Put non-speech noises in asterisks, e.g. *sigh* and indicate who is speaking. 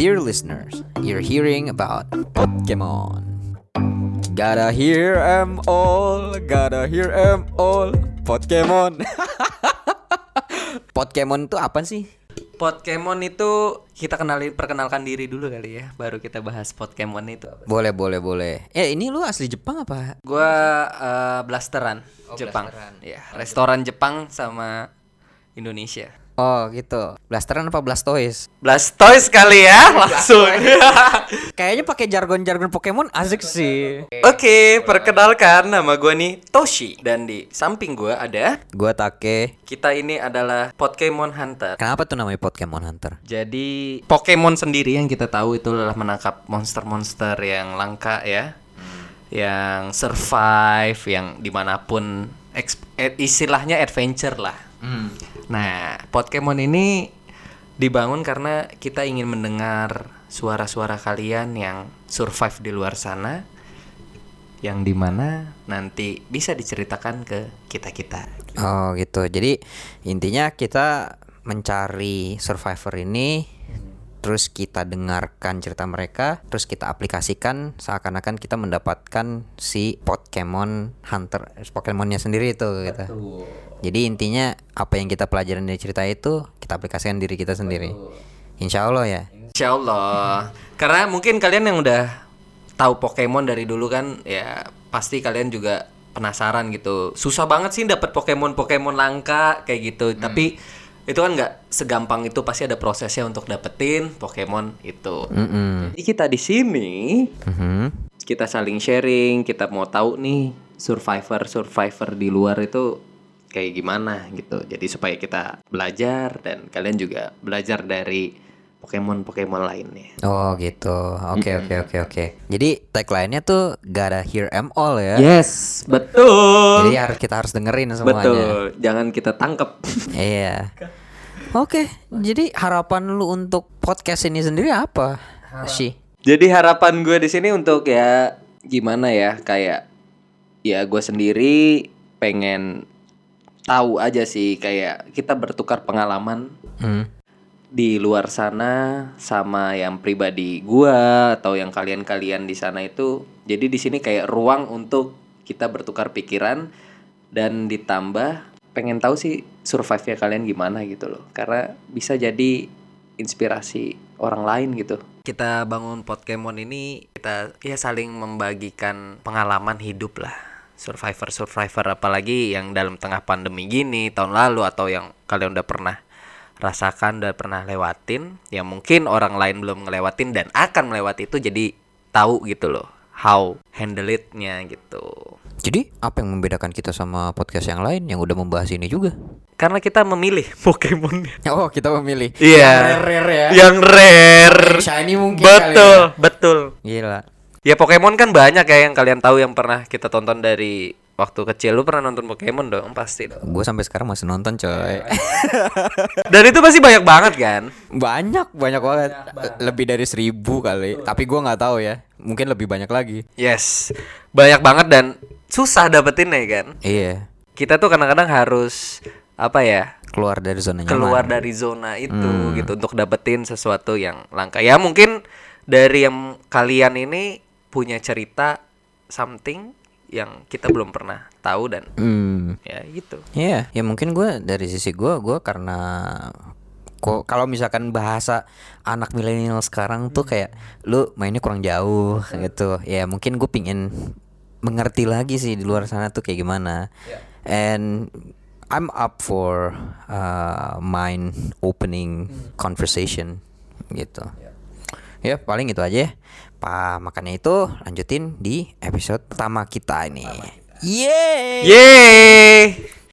Speaker 1: Dear listeners, you're hearing about Pokemon. Gotta hear 'em all, gotta hear 'em all. Pokemon. *laughs* Pokemon itu apa sih?
Speaker 2: Pokemon itu kita kenalin perkenalkan diri dulu kali ya, baru kita bahas Pokemon itu. apa.
Speaker 1: Boleh, boleh, boleh. Eh, ini lu asli Jepang apa?
Speaker 2: Gua eh, blasteran Jepang. Ya, restoran Jepang sama Indonesia.
Speaker 1: Oh, gitu. Blasteran apa Blastoise?
Speaker 2: Blastoise kali ya, langsung. *laughs*
Speaker 1: Kayaknya pakai jargon-jargon Pokemon asik sih.
Speaker 2: Oke, perkenalkan nama gua nih Toshi dan di samping gua ada
Speaker 1: Gua Take.
Speaker 2: kita ini adalah Pokemon Hunter.
Speaker 1: Kenapa tuh namanya Pokemon Hunter?
Speaker 2: Jadi Pokemon sendiri yang kita tahu itu adalah menangkap monster-monster yang langka ya, yang survive, yang di mana pun eh, istilahnya adventure lah. Nah, Pokemon ini dibangun karena kita ingin mendengar suara-suara kalian yang survive di luar sana, yang di mana nanti bisa diceritakan ke kita kita.
Speaker 1: Oh gitu. Jadi intinya kita mencari survivor ini terus kita dengarkan cerita mereka, terus kita aplikasikan seakan-akan kita mendapatkan si Pokemon Hunter Pokemonnya sendiri itu gitu. Jadi intinya apa yang kita pelajarin dari cerita itu kita aplikasikan diri kita sendiri. Insya Allah ya.
Speaker 2: Insya Allah. Karena mungkin kalian yang udah tahu Pokemon dari dulu kan, ya pasti kalian juga penasaran gitu. Susah banget sih dapat Pokemon Pokemon langka kayak gitu. Tapi itu kan nggak segampang itu pasti ada prosesnya untuk dapetin Pokemon itu.
Speaker 1: Mm-mm.
Speaker 2: Jadi kita di sini
Speaker 1: Mhm.
Speaker 2: kita saling sharing, kita mau tahu nih survivor survivor di luar itu kayak gimana gitu. Jadi supaya kita belajar dan kalian juga belajar dari Pokemon Pokemon lainnya.
Speaker 1: Oh gitu. Oke oke oke oke. Jadi tagline-nya tuh gotta hear 'em all ya.
Speaker 2: Yes, betul.
Speaker 1: Jadi harus kita harus dengerin semuanya.
Speaker 2: betul. Jangan kita tangkep. *laughs*
Speaker 1: Iya. Oke, jadi harapan lu untuk podcast ini sendiri apa? Sih.
Speaker 2: Jadi harapan gue di sini untuk ya gimana ya kayak ya gue sendiri pengen tahu aja sih kayak kita bertukar pengalaman
Speaker 1: Hmm.
Speaker 2: Di luar sana sama yang pribadi gua atau yang kalian-kalian di sana itu jadi di sini kayak ruang untuk kita bertukar pikiran dan ditambah pengen tahu sih survive-nya kalian gimana gitu loh. Karena bisa jadi inspirasi orang lain gitu. Kita bangun Pokemon ini kita ya saling membagikan pengalaman hidup lah. Survivor survivor apalagi yang dalam tengah pandemi gini tahun lalu atau yang kalian udah pernah rasakan udah pernah lewatin yang mungkin orang lain belum ngelewatin dan akan melewati itu jadi tahu gitu loh how handle it-nya gitu
Speaker 1: Jadi apa yang membedakan kita sama podcast yang lain yang udah membahas ini juga?
Speaker 2: karena kita memilih *laughs* Pokemon
Speaker 1: Oh, kita memilih.
Speaker 2: iya
Speaker 1: Yang rare ya.
Speaker 2: yang rare
Speaker 1: Yang shiny mungkin
Speaker 2: betul
Speaker 1: kali
Speaker 2: betul
Speaker 1: Gila.
Speaker 2: ya Pokemon kan banyak ya yang kalian tahu yang pernah kita tonton dari waktu kecil lu pernah nonton Pokemon dong pasti dong
Speaker 1: Gue sampai sekarang masih nonton, coy.
Speaker 2: dan itu pasti banyak banget kan
Speaker 1: banyak, banyak banget. Lebih dari seribu kali. Tapi gua nggak tahu ya. Mungkin lebih banyak lagi.
Speaker 2: yes banyak banget dan susah dapetinnya kan
Speaker 1: Iya.
Speaker 2: kita tuh kadang-kadang harus apa ya
Speaker 1: Keluar dari zona nyaman.
Speaker 2: keluar dari zona itu gitu untuk dapetin sesuatu yang langka ya mungkin dari yang kalian ini punya cerita something yang kita belum pernah tahu dan
Speaker 1: Hmm.
Speaker 2: ya gitu
Speaker 1: Iya, ya mungkin gue dari sisi gue, gue karena kok kalau misalkan bahasa anak milenial sekarang tuh kayak lu mainnya kurang jauh gitu. Ya mungkin gue pingin mengerti lagi sih di luar sana tuh kayak gimana. And I'm up for uh, mind opening conversation gitu. Ya paling itu aja. ya. Pa makanya itu lanjutin di episode pertama kita ini. Yeay.
Speaker 2: Yeay